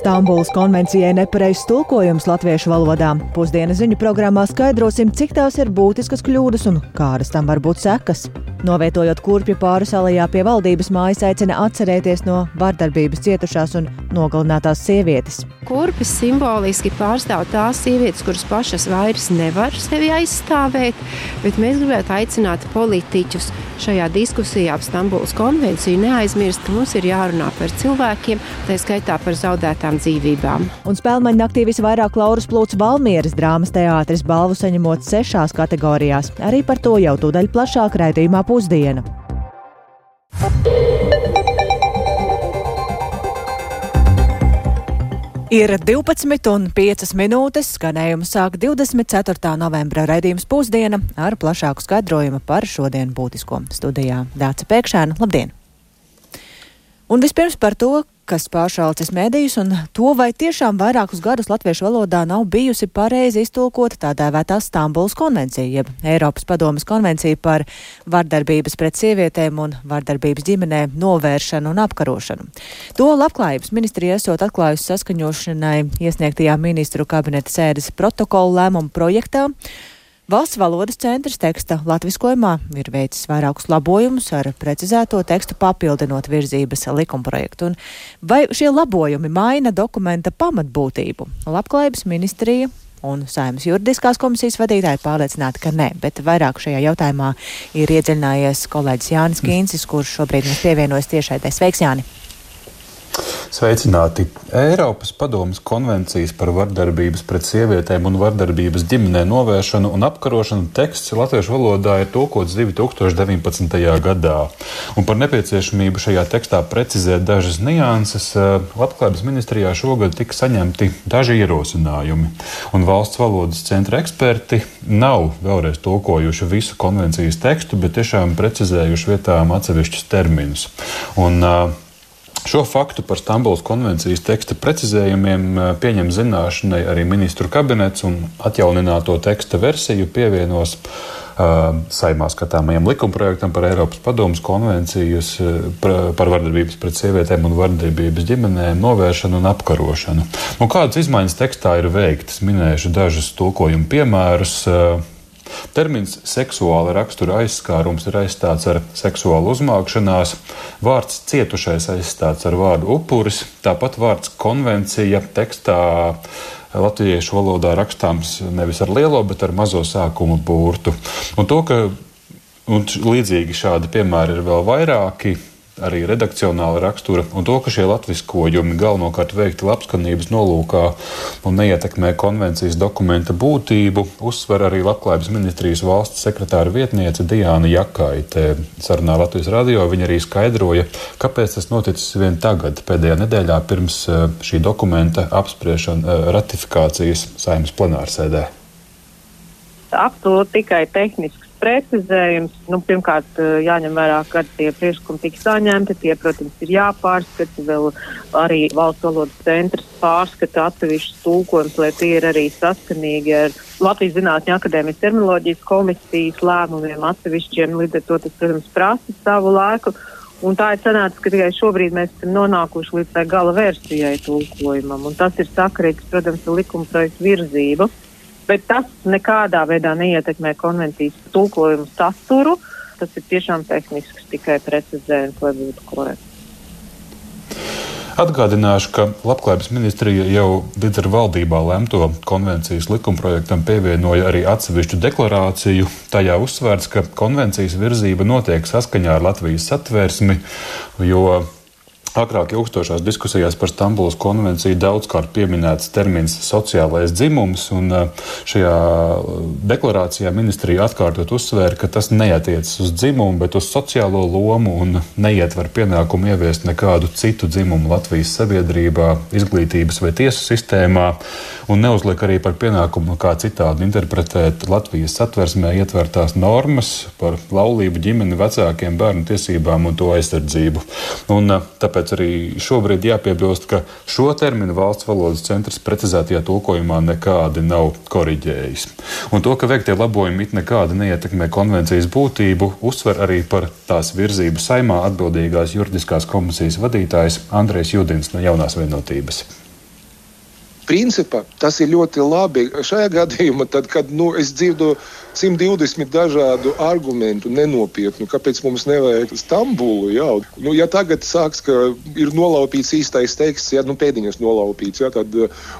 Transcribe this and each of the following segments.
Stambulas konvencijai nepareizs tulkojums latviešu valodā. Pusdienas ziņu programmā skaidrosim, cik tās ir būtiskas kļūdas un kādas tam var būt sekas. Novietojot kurpju pāri salajā pie valdības mājas, aicina atcerēties no vardarbības cietušās un nogalinātās sievietes. Kurpes simboliski pārstāv tās sievietes, kuras pašas vairs nevar sevi aizstāvēt, bet mēs gribētu aicināt politiķus šajā diskusijā ap Stambulas konvenciju neaizmirst, ka mums ir jārunā par cilvēkiem, tā skaitā par zaudētām dzīvībām. Un spēlmaņa naktī visvairāk Lauras plūts Valmieras drāmas teātris balvu saņemot sešās kategorijās. Arī par to jau tūdaļ plašāk raidījumā pusdiena. Ir 12,5 minūtes. Skanējumu sāk 24. novembra raidījums pusdiena ar plašāku skaidrojumu par šodien būtisko studijā. Dāca Pēkšēna, labdien! Un vispirms par to, kas pāršalcis medijus un to, vai tiešām vairākus gadus latviešu valodā nav bijusi pareizi iztulkota tā dēvētā Stambuls konvencija, jeb Eiropas padomas konvencija par vardarbības pret sievietēm un vardarbības ģimenē novēršanu un apkarošanu. To labklājības ministrija esot atklājusi saskaņošanai iesniegtajā ministru kabineta sēdes protokolu lēmumu projektā. Valsts valodas centrs teksta latviskojumā ir veicis vairākus labojumus ar precizēto tekstu papildinot virzības likumprojektu. Un vai šie labojumi maina dokumenta pamatbūtību? Labklājības ministrija un Saimnes juridiskās komisijas vadītāji pārliecināti, ka nē, bet vairāk šajā jautājumā ir iedziļinājies kolēģis Jānis Kīncis, kurš šobrīd mums pievienojas tiešai. Sveiks, Jāni! Sveicināti! Eiropas padomas konvencijas par vardarbības pret sievietēm un vardarbības ģimenē novēršanu un apkarošanu teksts latviešu valodā ir tulkots 2019. gadā. Un par nepieciešamību šajā tekstā precizēt dažas nianses eh, Labklājības ministrijā šogad tika saņemti daži ierosinājumi. Un valsts valodas centra eksperti nav vēlreiz tulkojuši visu konvencijas tekstu, bet tiešām precizējuši vietām atsevišķus terminus. Un, uh, Šo faktu par Stambulas konvencijas teksta precizējumiem eh, pieņem zināšanai arī ministru kabinets un atjaunināto teksta versiju pievienos uh, saimā skatāmajam likumprojektam par Eiropas padomus konvencijas uh, par vardarbības pret sievietēm un vardarbības ģimenēm novēršanu un apkarošanu. Nu, kādas izmaiņas tekstā ir veiktas? Minēšu dažus tulkojumu piemērus. Uh, Termins seksuāla rakstura aizskārums ir aizstāts ar seksuālu uzmākšanās, vārds cietušais aizstāts ar vārdu upuris, tāpat vārds konvencija tekstā latviešu valodā rakstāms nevis ar lielo, bet ar mazo sākuma burtu. Un to, ka un līdzīgi šādi piemēri ir vēl vairāki, arī redakcionāla rakstura, un to, ka šie latviskojumi galvenokārt veikti labskanības nolūkā un neietekmē konvencijas dokumenta būtību, uzsver arī Labklājības ministrijas valsts sekretāra vietniece Diāna Jakaite. Sarunā Latvijas radio viņa arī skaidroja, kāpēc tas noticis vien tagad, pēdējā nedēļā pirms eh, šī dokumenta apspriešana eh, ratifikācijas saimnes plenārsēdē. Absolūti tikai tehnisks precizējums. Nu, pirmkārt, eh, jāņem vērā, kad tie priekšlikumi tiks saņemti. Tie, protams, ir jāpārskata. Vēl arī valsts valodas centrs pārskata atsevišķus tulkojumus, lai tie ir arī saskanīgi ar Latvijas Zinātņu akadēmijas terminoloģijas komisijas lēmumiem atsevišķiem. Līdz ar to tas, protams, prasa savu laiku. Un tā ir sanācis, ka tikai šobrīd mēs esam nonākuši līdz tā gala versijai tulkojumam. Un tas ir sakarīgs, protams, ar likuma projektu virzību bet tas nekādā veidā neietekmē konvencijas tulkojumu saturu. Tas ir tiešām tehnisks, tikai precizējums, lai būtu korekts. Atgādināšu, ka Labklājības ministrija jau līdz ar valdībā lemto konvencijas likumprojektam pievienoja arī atsevišķu deklarāciju. Tajā uzsvērts, ka konvencijas virzība notiek saskaņā ar Latvijas satversmi, jo Agrāk ilgstošās diskusijās par Stambulas konvenciju daudzkārt pieminēts termins sociālais dzimums, un uh, šajā deklarācijā ministrija atkārtot uzsvēra, ka tas neatiecas uz dzimumu, bet uz sociālo lomu un neietver pienākumu ieviest nekādu citu dzimumu Latvijas sabiedrībā, izglītības vai tiesu sistēmā, un neuzliek arī par pienākumu kā citādi interpretēt Latvijas satversmē ietvertās normas par laulību, ģimeni, vecākiem, bērnu tiesībām un to aizsardzību. Un, uh, tāpēc Tāpēc arī šobrīd jāpiebilst, ka šo terminu valsts valodas centrs precizētajā tulkojumā nekādi nav koriģējis. Un to, ka veiktie labojumi it nekādi neietekmē konvencijas būtību, uzsver arī par tās virzību saimā atbildīgās juridiskās komisijas vadītājs Andrejs Judins no jaunās vienotības. Principā tas ir ļoti labi. Šajā gadījumā, tad, kad nu, es dzirdu 120 dažādu argumentu, nenopietnu, kāpēc mums nevajag Stambulu. Jā. Nu, ja tagad sāks, ka ir nolaupīts īstais teksts, ja nu, pēdiņas nolaupīts, ja, tad,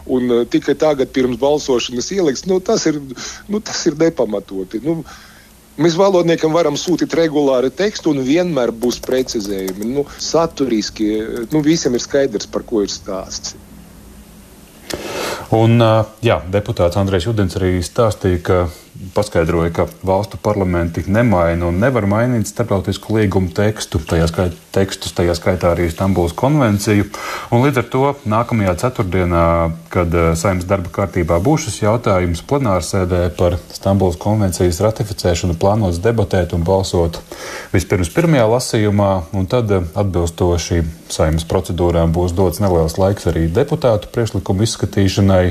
un tikai tagad pirms balsošanas ieliks, nu, tas, ir, nu, tas ir nepamatoti. Nu, Mēs valodniekam varam sūtīt regulāri tekstu, un vienmēr būs precizējumi. Nu, saturiski nu, visiem ir skaidrs, par ko ir stāsts. Un, jā, deputāts Andrēs Judins arī stāstīja, ka paskaidroja, ka valstu parlamenti nemaina un nevar mainīt starptautisku līgumu tekstu, tajā, skait, tekstus, tajā skaitā arī Stambulas konvenciju. Un līdz ar to nākamajā ceturtdienā, kad eh, saimnes darba kārtībā būs šis jautājums plenārsēdē par Stambulas konvencijas ratificēšanu, plānots debatēt un balsot vispirms pirmajā lasījumā, un tad eh, atbilstoši saimnes procedūrām būs dots neliels laiks arī deputātu priekšlikumu izskatīšanai,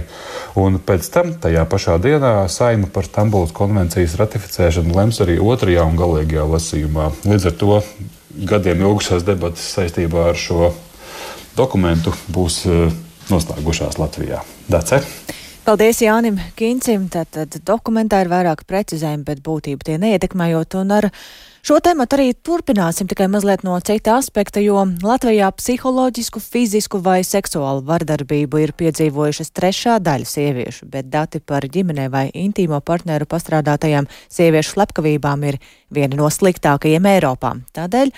un pēc tam tajā pašā dienā saima par Stambulas Stambulas konvencijas ratificēšanu lems arī otrajā un galīgajā lasījumā. Līdz ar to gadiem ilgušās debatas saistībā ar šo dokumentu būs eh, noslēgušās Latvijā. Dace? Paldies Jānim Kincim. Tātad dokumentā ir vairāk precizējumi, bet būtību tie neietekmējot. Un ar Šo tēmu arī turpināsim tikai mazliet no cita aspekta, jo Latvijā psiholoģisku, fizisku vai seksuālu vardarbību ir piedzīvojušas trešā daļa sieviešu, bet dati par ģimenē vai intīmo partneru pastrādātajām sieviešu slepkavībām ir viena no sliktākajiem Eiropā. Tādēļ,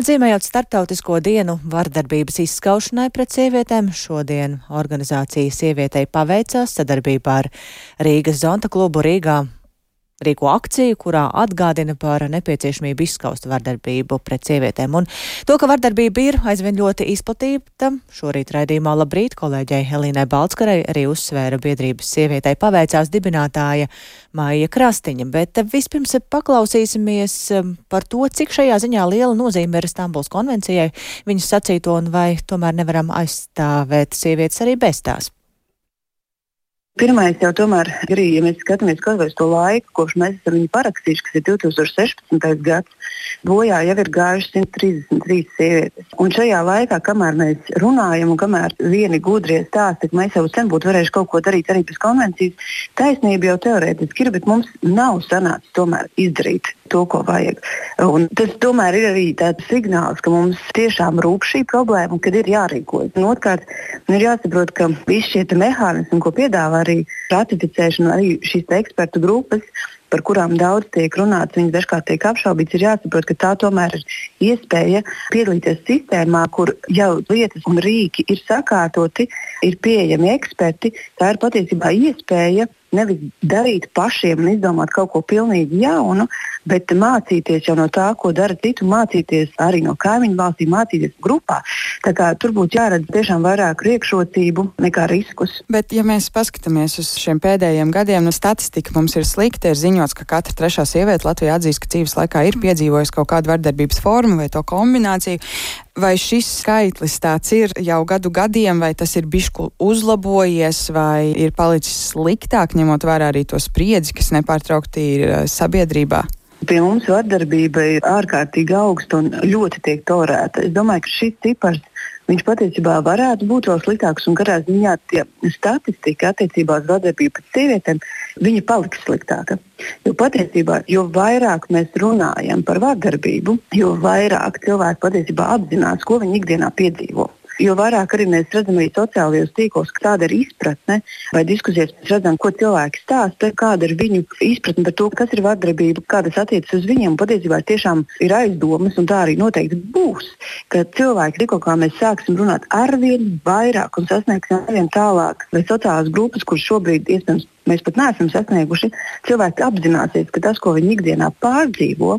atzīmējot starptautisko dienu vardarbības izskaušanai pret sievietēm, šodien organizācija sievietei paveicās sadarbībā ar Rīgas Zonta klubu Rīgā rīko akciju, kurā atgādina par nepieciešamību izskaust vardarbību pret sievietēm. Un to, ka vardarbība ir aizvien ļoti izplatīta, šorīt raidījumā labrīt kolēģei Helīnai Balskarai arī uzsvēra biedrības sievietei paveicās dibinātāja Māja Krastiņa. Bet vispirms paklausīsimies um, par to, cik šajā ziņā liela nozīme ir Stambuls konvencijai, viņas sacīto un vai tomēr nevaram aizstāvēt sievietes arī bez tās. Pirmais jau tomēr ir, ja mēs skatāmies kaut vai uz to laiku, kopš mēs esam viņu parakstījuši, kas ir 2016. gads, bojā jau ir gājušas 133 sievietes. Un šajā laikā, kamēr mēs runājam un kamēr vieni gudrie stāsta, ka mēs jau sen būtu varējuši kaut ko darīt arī pēc konvencijas, taisnība jau teorētiski ir, bet mums nav sanācis tomēr izdarīt to, ko vajag. Un tas tomēr ir arī tāds signāls, ka mums tiešām rūp šī problēma un kad ir jārīkojas. Un otrkārt, ir jāsaprot, ka visi šie mehānismi, ko piedāvā arī ratificēšana, arī šīs ekspertu grupas, par kurām daudz tiek runāts, viņas dažkārt tiek apšaubītas, ir jāsaprot, ka tā tomēr ir iespēja piedalīties sistēmā, kur jau lietas un rīki ir sakārtoti, ir pieejami eksperti. Tā ir patiesībā iespēja nevis darīt pašiem un izdomāt kaut ko pilnīgi jaunu, bet mācīties jau no tā, ko dara citi, mācīties arī no kaimiņu valstīm, mācīties grupā. Tur būtu jāredz tiešām vairāk priekšrocību nekā riskus. Bet, ja mēs paskatāmies uz šiem pēdējiem gadiem, nu, statistika mums ir slikta. Ir ziņots, ka katra trešā sieviete Latvijā atzīst, ka dzīves laikā ir piedzīvojusi kaut kādu vardarbības formu vai to kombināciju. Vai šis skaitlis tāds ir jau gadu gadiem, vai tas ir bišku uzlabojies, vai ir palicis sliktāk, ņemot vērā arī to spriedzi, kas nepārtraukti ir eh, sabiedrībā? Pie mums vardarbība ir ārkārtīgi augsta un ļoti tiek torēta. Es domāju, ka šis cipars viņš patiesībā varētu būt vēl sliktāks. Un katrā ziņā statistika attiecībā uz vardarbību pret sievietēm paliks sliktāka. Jo patiesībā, jo vairāk mēs runājam par vardarbību, jo vairāk cilvēki patiesībā apzinās, ko viņi ikdienā piedzīvo. Jo vairāk arī mēs redzam arī sociālajos tīklos, kāda ir izpratne vai diskusijas, mēs redzam, ko cilvēki stāsta, kāda ir viņu izpratne par to, kas ir vardarbība, kā tas attiecas uz viņiem. Patiesībā tiešām ir aizdomas, un tā arī noteikti būs, ka cilvēki tikko kā mēs sāksim runāt arvien vairāk un sasniegsim arvien tālāk, vai sociālās grupas, kuras šobrīd iespējams mēs pat neesam sasnieguši. Cilvēki apzināsies, ka tas, ko viņi ikdienā pārdzīvo,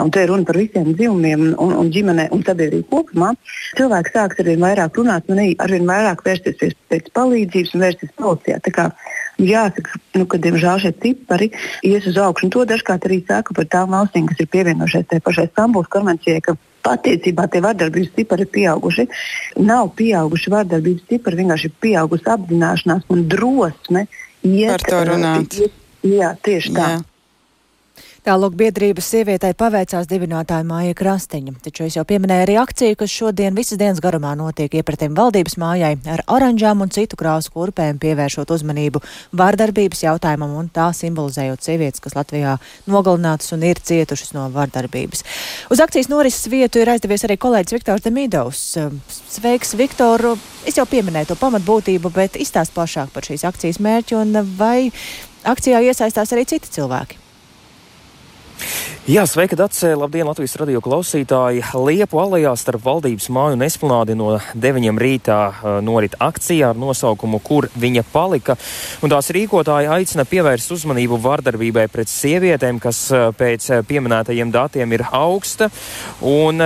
un te ir runa par visiem dzīvumiem un, un ģimenē un sabiedrību kopumā, cilvēki sāks arvien vairāk runāt un arvien vairāk vērsties pēc palīdzības un vērsties policijā. Jāsaka, nu, ka diemžēl šie cipari ies uz augšu. To dažkārt arī saka par tām valstīm, kas ir pievienojušās tajā pašai Stambulas konvencijai, ka patiesībā tie vardarbības cipari ir pieauguši. Nav pieauguši vardarbības cipari, vienkārši ir pieaugusi apzināšanās un drosme iet, par to runāt. Iet, jā, tieši tā. Jā. Tālāk biedrības sievietei paveicās dibinātāja māja Krastiņa, taču es jau pieminēju arī akciju, kas šodien visas dienas garumā notiek iepratim valdības mājai ar oranžām un citu krāsu kurpēm, pievēršot uzmanību vārdarbības jautājumam un tā simbolizējot sievietes, kas Latvijā nogalinātas un ir cietušas no vārdarbības. Uz akcijas norises vietu ir aizdevies arī kolēģis Viktors Demidovs. Sveiks, Viktor! Es jau pieminēju to pamatbūtību, bet izstāst plašāk par šīs akcijas mērķi un vai akcijā iesaistās arī citi cilvēki. Jā, sveika, Dacē! Labdien, Latvijas radio klausītāji! Liepu alejā starp valdības māju un esplanādi no 9 rītā norit akcija ar nosaukumu Kur viņa palika? Un tās rīkotāji aicina pievērst uzmanību vardarbībai pret sievietēm, kas pēc pieminētajiem datiem ir augsta. Un,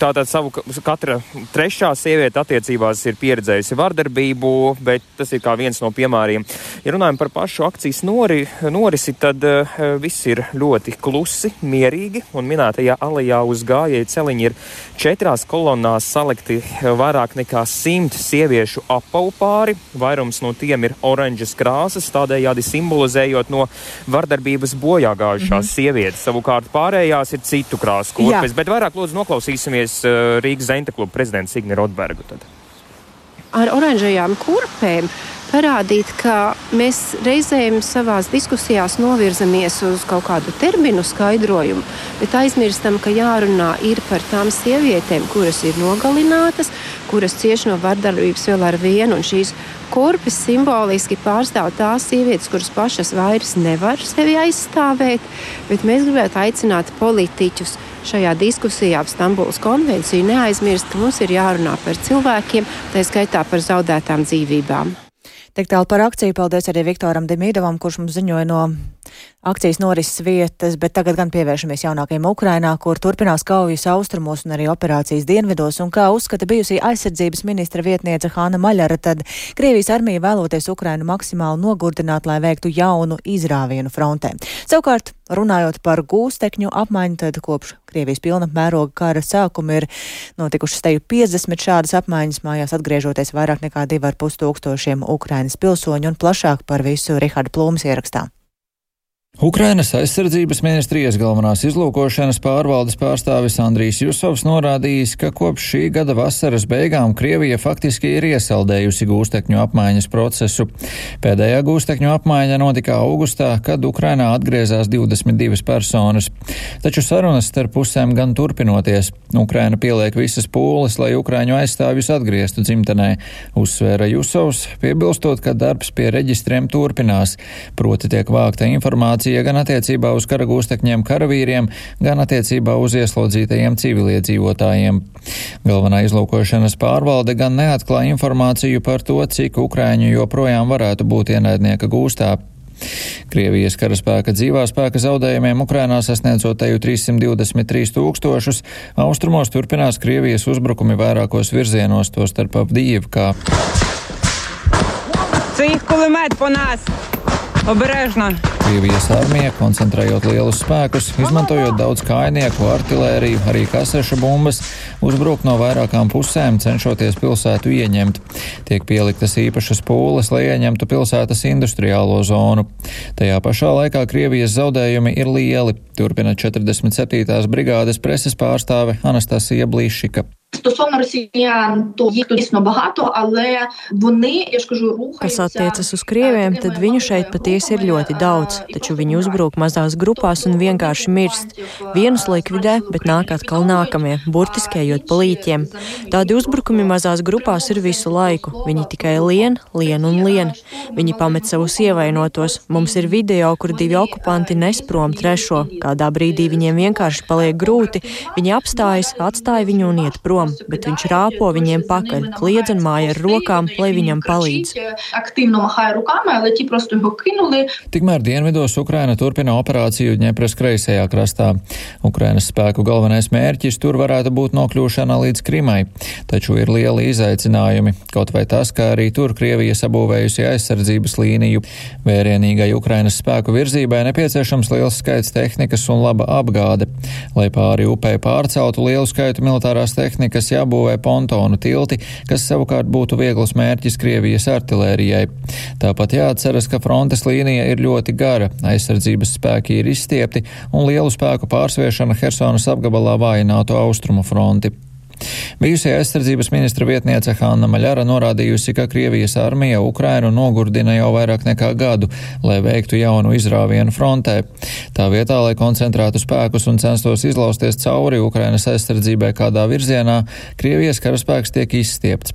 Tātad savu katra trešā sieviete attiecībās ir pieredzējusi vardarbību, bet tas ir kā viens no piemēriem. Ja runājam par pašu akcijas nori, norisi, tad uh, viss ir ļoti klusi, mierīgi, un minētajā alejā uz gājēju celiņa ir četrās kolonnās salikti vairāk nekā simt sieviešu apaupāri. Vairums no tiem ir oranžas krāsas, tādējādi simbolizējot no vardarbības bojā gājušās mm -hmm. sievietes. Savukārt pārējās ir citu krāsu kurpes, bet vairāk lūdzu noklausīsimies uzstājas uh, Rīgas Zenta kluba prezidents Igni Rotbergu. Tad. Ar oranžajām kurpēm parādīt, ka mēs reizēm savās diskusijās novirzamies uz kaut kādu terminu skaidrojumu, bet aizmirstam, ka jārunā ir par tām sievietēm, kuras ir nogalinātas, kuras cieš no vardarbības vēl ar vienu. Šīs kurpes simboliski pārstāv tās sievietes, kuras pašas vairs nevar sevi aizstāvēt, bet mēs gribētu aicināt politiķus šajā diskusijā ap Stambulas konvenciju neaizmirst, ka mums ir jārunā par cilvēkiem, tā skaitā par zaudētām dzīvībām. Tik tālu par akciju. Paldies arī Viktoram Demīdovam, kurš mums ziņoja no akcijas norises vietas, bet tagad gan pievēršamies jaunākajiem Ukrainā, kur turpinās kaujas austrumos un arī operācijas dienvidos, un kā uzskata bijusī aizsardzības ministra vietniece Hāna Maļara, tad Krievijas armija vēloties Ukrainu maksimāli nogurdināt, lai veiktu jaunu izrāvienu frontē. Savukārt, runājot par gūstekņu apmaiņu, tad kopš Krievijas pilna mēroga kara sākuma ir notikušas teju 50 šādas apmaiņas mājās atgriežoties vairāk nekā 2,5 tūkstošiem Ukrainas pilsoņu un plašāk par visu Riharda Plūmas ierakstā. Ukrainas aizsardzības ministrijas galvenās izlūkošanas pārvaldes pārstāvis Andrijs Jusovs norādījis, ka kopš šī gada vasaras beigām Krievija faktiski ir iesaldējusi gūstekņu apmaiņas procesu. Pēdējā gūstekņu apmaiņa notika augustā, kad Ukrainā atgriezās 22 personas. Taču sarunas starp pusēm gan turpinoties. Ukraina pieliek visas pūles, lai Ukraiņu aizstāvjus atgrieztu dzimtenē, uzsvēra Jusovs, piebilstot, ka darbs pie reģistriem turpinās, proti tiek vākta informācija informācija gan attiecībā uz kara gūstekņiem karavīriem, gan attiecībā uz ieslodzītajiem civiliedzīvotājiem. Galvenā izlūkošanas pārvalde gan neatklāja informāciju par to, cik Ukraiņu joprojām varētu būt ienaidnieka gūstā. Krievijas karaspēka dzīvā spēka zaudējumiem Ukrainā sasniedzot eju 323 tūkstošus, austrumos turpinās Krievijas uzbrukumi vairākos virzienos, tostarp Avdijivkā. Cik kulimēt po nāsu! Oberēžna. Krievijas armija, koncentrējot lielus spēkus, izmantojot daudz kainieku, artēriju, arī kasešu bumbas, uzbruk no vairākām pusēm, cenšoties pilsētu ieņemt. Tiek pieliktas īpašas pūles, lai ieņemtu pilsētas industriālo zonu. Tajā pašā laikā Krievijas zaudējumi ir lieli, turpina 47. brigādes preses pārstāve Anastasija Blīšika. Стосовно росіян, то їх тут дійсно багато, але вони, я ж кажу, рухаються. Kas attiecas uz krieviem, tad viņu šeit patiesi ir ļoti daudz, taču viņi uzbruk mazās grupās un vienkārši mirst. Vienus likvidē, bet nāk atkal nākamie, burtiski ejot pa līķiem. Tādi uzbrukumi mazās grupās ir visu laiku. Viņi tikai lien, lien un lien. Viņi pamet savus ievainotos. Mums ir video, kur divi okupanti nes prom trešo. Kādā brīdī viņiem vienkārši paliek grūti. Viņi apstājas, atstāja viņu un iet prom prom, bet viņš rāpo viņiem pakaļ, kliedz un māja ar rokām, lai viņam palīdz. Tikmēr dienvidos Ukraina turpina operāciju Ņepras kreisajā krastā. Ukrainas spēku galvenais mērķis tur varētu būt nokļūšana līdz Krimai, taču ir lieli izaicinājumi, kaut vai tas, ka arī tur Krievija sabūvējusi aizsardzības līniju. Vērienīgai Ukrainas spēku virzībai nepieciešams liels skaits tehnikas un laba apgāde. Lai pāri upē pārceltu lielu skaitu militārās tehnikas, tehnikas jābūvē pontonu tilti, kas savukārt būtu viegls mērķis Krievijas artilērijai. Tāpat jāatceras, ka frontes līnija ir ļoti gara, aizsardzības spēki ir izstiepti un lielu spēku pārsviešana Hersonas apgabalā vājinātu austrumu fronti. Bijusī aizsardzības ministra vietniece Hanna Maļara norādījusi, ka Krievijas armija Ukrainu nogurdina jau vairāk nekā gadu, lai veiktu jaunu izrāvienu frontē. Tā vietā, lai koncentrētu spēkus un censtos izlausties cauri Ukrainas aizsardzībai kādā virzienā, Krievijas karaspēks tiek izstiepts.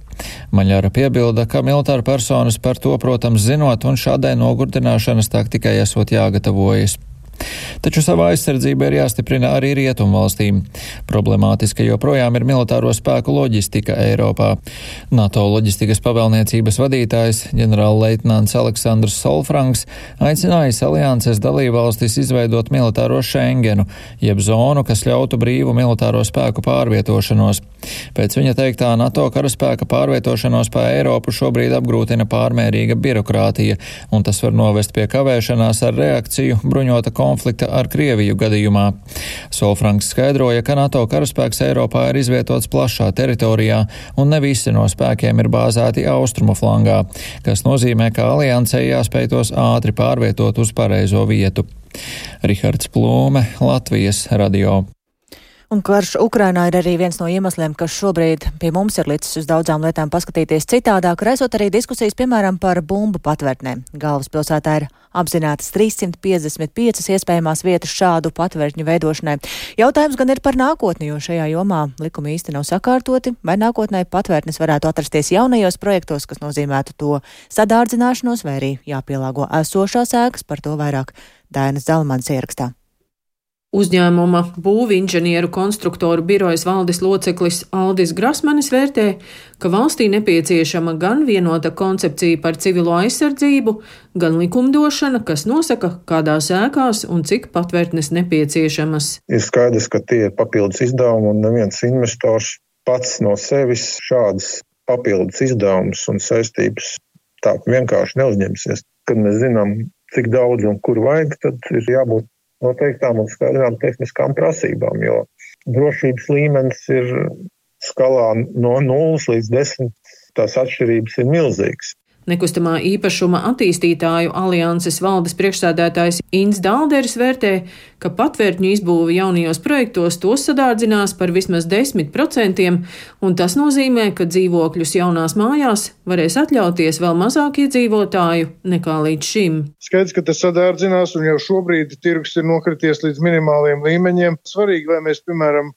Maļara piebilda, ka militāra personas par to, protams, zinot, un šādai nogurdināšanas taktikai esot jāgatavojas. Taču savā aizsardzība ir jāstiprina arī rietumvalstīm. Problemātiska joprojām ir militāro spēku loģistika Eiropā. NATO loģistikas pavēlniecības vadītājs ģenerālleitnants Aleksandrs Solfranks aicinājis alianses dalībvalstis izveidot militāro Schengenu, jeb zonu, kas ļautu brīvu militāro spēku pārvietošanos. Pēc viņa teiktā NATO karaspēka pārvietošanos pa Eiropu šobrīd apgrūtina pārmērīga birokrātija, un tas var novest pie kavēšanās ar reakciju bruņota konflikta konflikta ar Krieviju gadījumā. Solfranks skaidroja, ka NATO karaspēks Eiropā ir izvietots plašā teritorijā un ne visi no spēkiem ir bāzēti austrumu flangā, kas nozīmē, ka aliansei jāspēj tos ātri pārvietot uz pareizo vietu. Rihards Plūme, Latvijas radio. Un karš Ukrainā ir arī viens no iemesliem, kas šobrīd pie mums ir licis uz daudzām lietām paskatīties citādāk, raisot arī diskusijas, piemēram, par bumbu patvērtnēm. Galvaspilsētā ir apzinātas 355 iespējamās vietas šādu patvērtņu veidošanai. Jautājums gan ir par nākotni, jo šajā jomā likumi īsti nav sakārtoti, vai nākotnē patvērtnes varētu atrasties jaunajos projektos, kas nozīmētu to sadārdzināšanos, vai arī jāpielāgo esošās ēkas, par to vairāk Dainas Zalmans ierakstā. Uzņēmuma būvinženieru konstruktoru birojas valdes loceklis Aldis Grasmanis vērtē, ka valstī nepieciešama gan vienota koncepcija par civilo aizsardzību, gan likumdošana, kas nosaka, kādās ēkās un cik patvērtnes nepieciešamas. Ir skaidrs, ka tie ir papildus izdevumi un neviens investors pats no sevis šādas papildus izdevumus un saistības tā vienkārši neuzņemsies. Kad mēs zinām, cik daudz un kur vajag, tad ir jābūt noteiktām un skaidrām tehniskām prasībām, jo drošības līmenis ir skalā no 0 līdz 10. Tās atšķirības ir milzīgas. Nekustamā īpašuma attīstītāju alianses valdes priekšsēdētājs Ins Dalderis vērtē, ka patvērtņu izbūve jaunajos projektos tos sadārdzinās par vismaz 10%, un tas nozīmē, ka dzīvokļus jaunās mājās varēs atļauties vēl mazāk iedzīvotāju nekā līdz šim. Skaidrs, ka tas sadārdzinās, un jau šobrīd tirgus ir nokrities līdz minimāliem līmeņiem. Svarīgi, lai mēs, piemēram,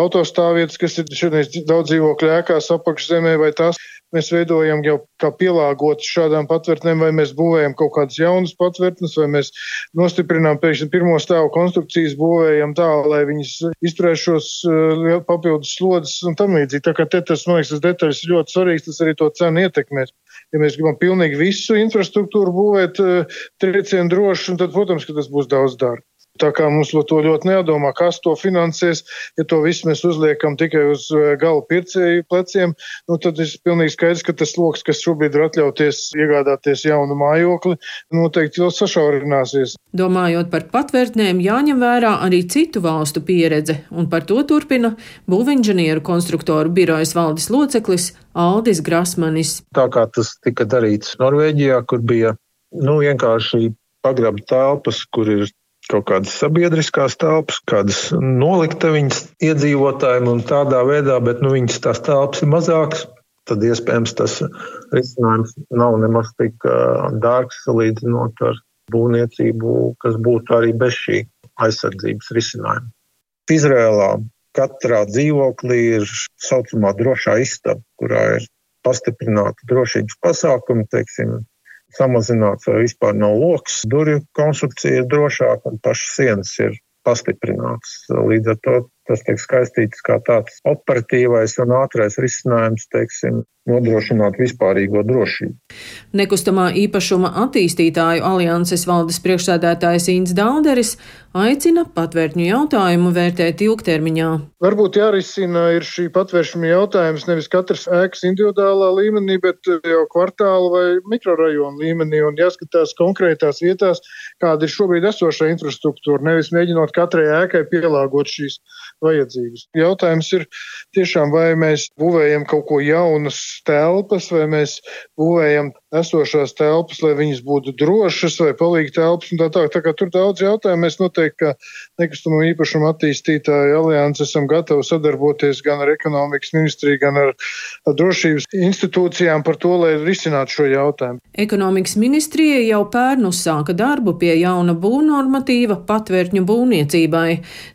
autostāvvietas, kas ir šodien daudz dzīvokļu ēkās apakšzemē, vai tās mēs veidojam jau kā pielāgotas šādām patvērtnēm, vai mēs būvējam kaut kādas jaunas patvērtnes, vai mēs nostiprinām pēkšņi pirmo stāvu konstrukcijas, būvējam tā, lai viņas izturēs šos uh, papildus slodzes un tam līdzīgi. Tā kā te tas, man liekas, tas detaļas ļoti svarīgs, tas arī to cenu ietekmēs. Ja mēs gribam pilnīgi visu infrastruktūru būvēt uh, triecienu droši, tad, protams, ka tas būs daudz dārgāk. Tā kā mums to ļoti nedomā, kas to finansēs, ja to visu mēs uzliekam tikai uz eh, gala pircēju pleciem, nu tad ir pilnīgi skaidrs, ka tas loks, kas šobrīd ir atļauties iegādāties jaunu mājokli, noteikti vēl sašaurināsies. Domājot par patvērtnēm, jāņem vērā arī citu valstu pieredze, un par to turpina būvinženieru konstruktoru birojas valdes loceklis Aldis Grasmanis. Tā kā tas tika darīts Norvēģijā, kur bija nu, vienkārši pagrabta telpas, kur ir kaut kādas sabiedriskās telpas, kādas noliktaviņas iedzīvotājiem un tādā veidā, bet nu, viņas tās telpas ir mazākas. Tad iespējams tas risinājums nav nemaz tik dārgs salīdzinot ar būvniecību, kas būtu arī bez šī aizsardzības risinājuma. Izrēlā katrā dzīvoklī ir saucamā drošā istaba, kurā ir pastiprināti drošības pasākumi, teiksim, samazināts vai vispār nav loks. Durvju konstrukcija ir drošāka un pašas sienas ir pastiprināts. Līdz ar to tas tiek skaistīts kā tāds operatīvais un ātrais risinājums, teiksim, nodrošināt vispārīgo drošību. Nekustamā īpašuma attīstītāju alianses valdes priekšsēdētājs Inns Dauderis aicina patvērtņu jautājumu vērtēt ilgtermiņā. Varbūt jārisina ir šī patvēršana jautājums nevis katras ēkas individuālā līmenī, bet jau kvartāla vai mikrorajona līmenī un jāskatās konkrētās vietās, kāda ir šobrīd esošā infrastruktūra, nevis mēģinot katrai ēkai pielāgot šīs vajadzības. Jautājums ir tiešām, vai mēs būvējam kaut ko jaunas telpas, vai mēs būvējam esošās telpas, lai viņas būtu drošas vai palīgi telpas un tā tā. Tā kā tur daudz jautājumu mēs noteikti, kā nekustamo īpašumu attīstītāju alianses esam gatavi sadarboties gan ar ekonomikas ministriju, gan ar drošības institūcijām par to, lai risinātu šo jautājumu. Ekonomikas ministrija jau pērn uzsāka darbu pie jauna būvnormatīva patvērtņu būvniecībai.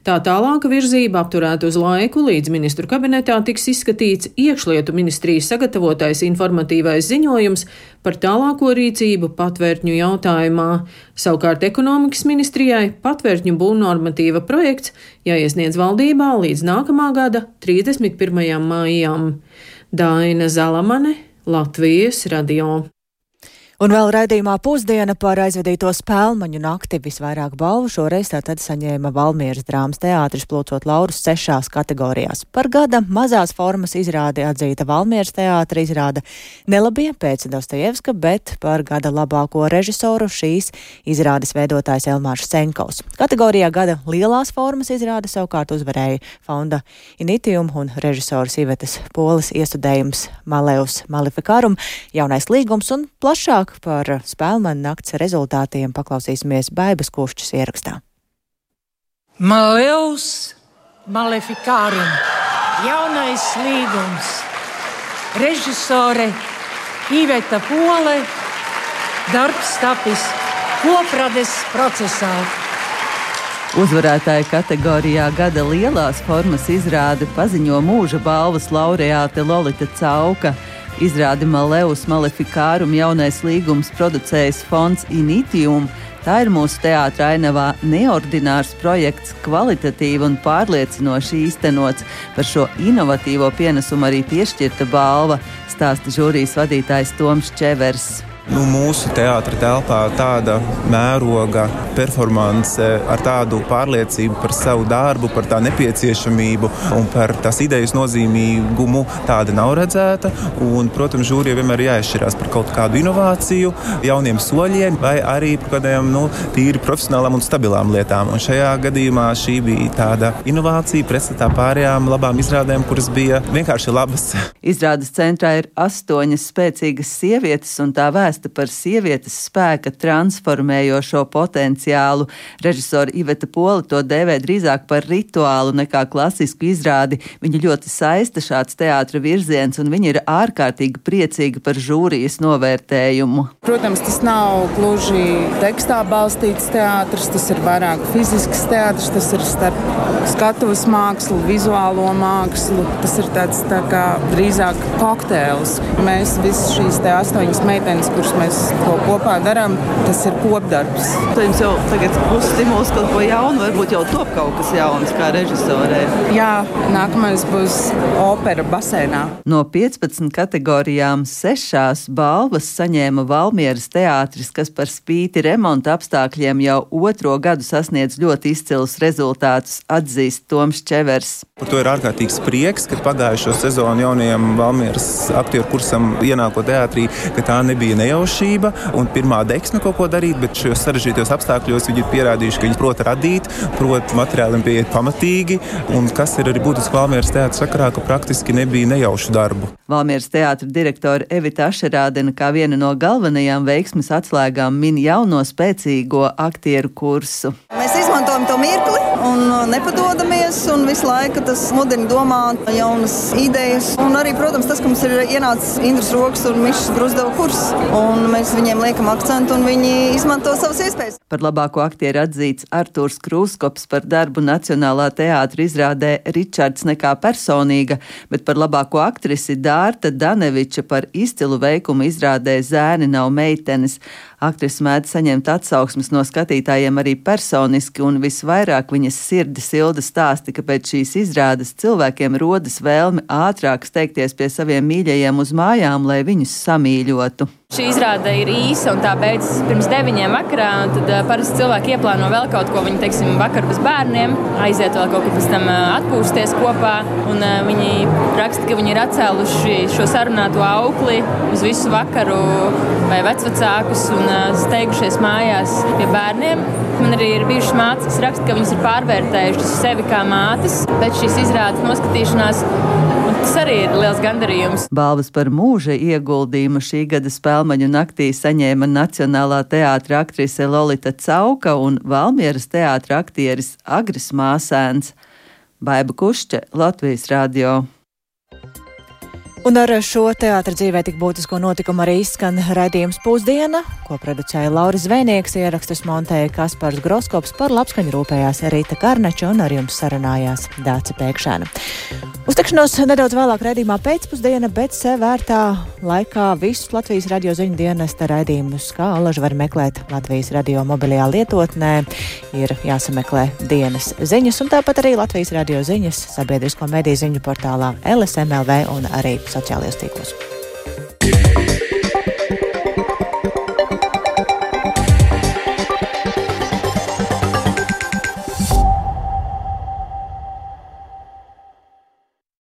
Tā tālāka virzība apturēta uz laiku, līdz ministru kabinetā tiks izskatīts iekšlietu ministrijas sagatavotais informatīvais ziņojums par tālāko rīcību patvērtņu jautājumā. Savukārt ekonomikas ministrijai patvērtņu būvnormatīva projekts jāiesniedz valdībā līdz nākamā gada 31. maijam. Daina Zalamane, Latvijas radio. Un vēl raidījumā pusdiena par aizvedīto spēlmaņu nakti visvairāk balvu šoreiz tātad saņēma Valmieras drāmas teātris plūcot laurus sešās kategorijās. Par gada mazās formas izrādi atzīta Valmieras teātra izrāda nelabie pēc Dostojevska, bet par gada labāko režisoru šīs izrādes veidotājs Elmārs Senkovs. Kategorijā gada lielās formas izrāde savukārt uzvarēja fonda Initium un režisors Ivetas Polis iestudējums Maleus Maleficarum, jaunais līgums un plašāk Vairāk par spēlmanu nakts rezultātiem paklausīsimies Baibas Kušķis ierakstā. Maleus Maleficarum, jaunais līgums, režisore Iveta Pole, darbs tapis koprades procesā. Uzvarētāja kategorijā gada lielās formas izrāde paziņo mūža balvas laureāte Lolita Cauka. Izrādi Maleus Malefikārum jaunais līgums producējis fonds Initium. Tā ir mūsu teātrā ainavā neordinārs projekts, kvalitatīvi un pārliecinoši īstenots. Par šo inovatīvo pienesumu arī piešķirta balva, stāsta žūrijas vadītājs Toms Čevers. Nu, mūsu teātris telpā tāda mēroga performance ar tādu pārliecību par savu darbu, par tā nepieciešamību un par tās idejas nozīmīgumu tāda nav redzēta. Un, protams, žūrijai vienmēr ir jāizšķirās par kaut kādu inovāciju, jauniem soļiem vai arī par kādiem nu, tīri profesionālām un stabilām lietām. Un šajā gadījumā šī bija tāda inovācija pretstatā pārējām labām izrādēm, kuras bija vienkārši labas. Izrādes centrā ir astoņas spēcīgas sievietes un tā vēsture vēsta par sievietes spēka transformējošo potenciālu. Režisora Iveta Pola to dēvē drīzāk par rituālu nekā klasisku izrādi. Viņa ļoti saista šāds teātra virziens, un viņa ir ārkārtīgi priecīga par žūrijas novērtējumu. Protams, tas nav gluži tekstā balstīts teātris, tas ir vairāk fizisks teātris, tas ir starp skatuves mākslu, vizuālo mākslu. Tas ir tāds tā kā drīzāk kokteils. Mēs visas šīs astoņas meitenes, kuras kurus mēs kopā darām, tas ir kopdarbs. Jums jau tagad būs stimuls kaut ko jaunu, varbūt jau top kaut kas jauns kā režisorē. Jā, nākamais būs opera basēnā. No 15 kategorijām sešās balvas saņēma Valmieras teātris, kas par spīti remonta apstākļiem jau otro gadu sasniedz ļoti izcilus rezultātus, atzīst Toms Čevers. Par to ir ārkārtīgs prieks, ka pagājušo sezonu jaunajam Valmieras aktieru kursam ienākot teātrī, ka tā nebija nejauša nejaušība un pirmā deksme kaut ko darīt, bet šajos sarežģītos apstākļos viņi ir pierādījuši, ka viņi prot radīt, prot materiāliem pieiet pamatīgi, un kas ir arī būtiski Valmieras teātris sakarā, ka praktiski nebija nejaušu darbu. Valmieras teātra direktora Evita Ašerādena kā viena no galvenajām veiksmes atslēgām min jauno spēcīgo aktieru kursu. Mēs izmantojam to mirkli un nepadodamies, un visu laiku tas mudina domāt jaunas idejas. Un arī, protams, tas, ka mums ir ienācis Indras Rokas un Mišas Brusdeva kurs un mēs viņiem liekam akcentu, un viņi izmanto savas iespējas. Par labāko aktieru atzīts Artūrs Krūskops par darbu Nacionālā teātra izrādē Ričards nekā personīga, bet par labāko aktrisi Dārta Daneviča par izcilu veikumu izrādē Zēni nav meitenes. Aktrise mēdz saņemt atsauksmes no skatītājiem arī personiski, un visvairāk viņas sirdi silda stāsti, ka pēc šīs izrādes cilvēkiem rodas vēlme ātrāk steigties pie saviem mīļajiem uz mājām, lai viņus samīļotu. Šī izrāde ir īsa un tā beidzas pirms deviņiem vakarā. Tad parasti cilvēki ieplāno vēl kaut ko. Viņi, teiksim, vakar bez bērniem, aiziet vēl kaut kur pēc tam atpūsties kopā. Un, viņi raksta, ka viņi ir atcēluši šo sarunāto aukli uz visu vakaru vai vecvecākus un steigušies mājās pie bērniem. Man arī ir bijušas mātes, kas raksta, ka viņas ir pārvērtējušas sevi kā mātes pēc šīs izrādes noskatīšanās. Tas arī ir liels gandarījums. Balvas par mūža ieguldījumu šī gada spēlmaņu naktī saņēma Nacionālā teātra aktrise Lolita Cauka un Valmieras teātra aktieris Agris Māsēns. Baiba Kušķe, Latvijas radio. Un ar šo teātra dzīvē tik būtisko notikumu arī izskan raidījums pusdiena, ko producēja Lauris Zvēnieks, ierakstus montēja Kaspars Groskops, par labskaņu rūpējās Rīta Karneča un ar jums sarunājās Dāca Pēkšēna. Uztikšanos nedaudz vēlāk raidījumā pēcpusdiena, bet sev vērtā laikā visus Latvijas radio ziņu dienesta raidījumus, kā alaži var meklēt Latvijas radio mobilajā lietotnē, ir jāsameklē dienas ziņas, un tāpat arī Latvijas radio ziņas sabiedrisko mediju ziņu portālā LSMLV un arī sociālajos tīklos.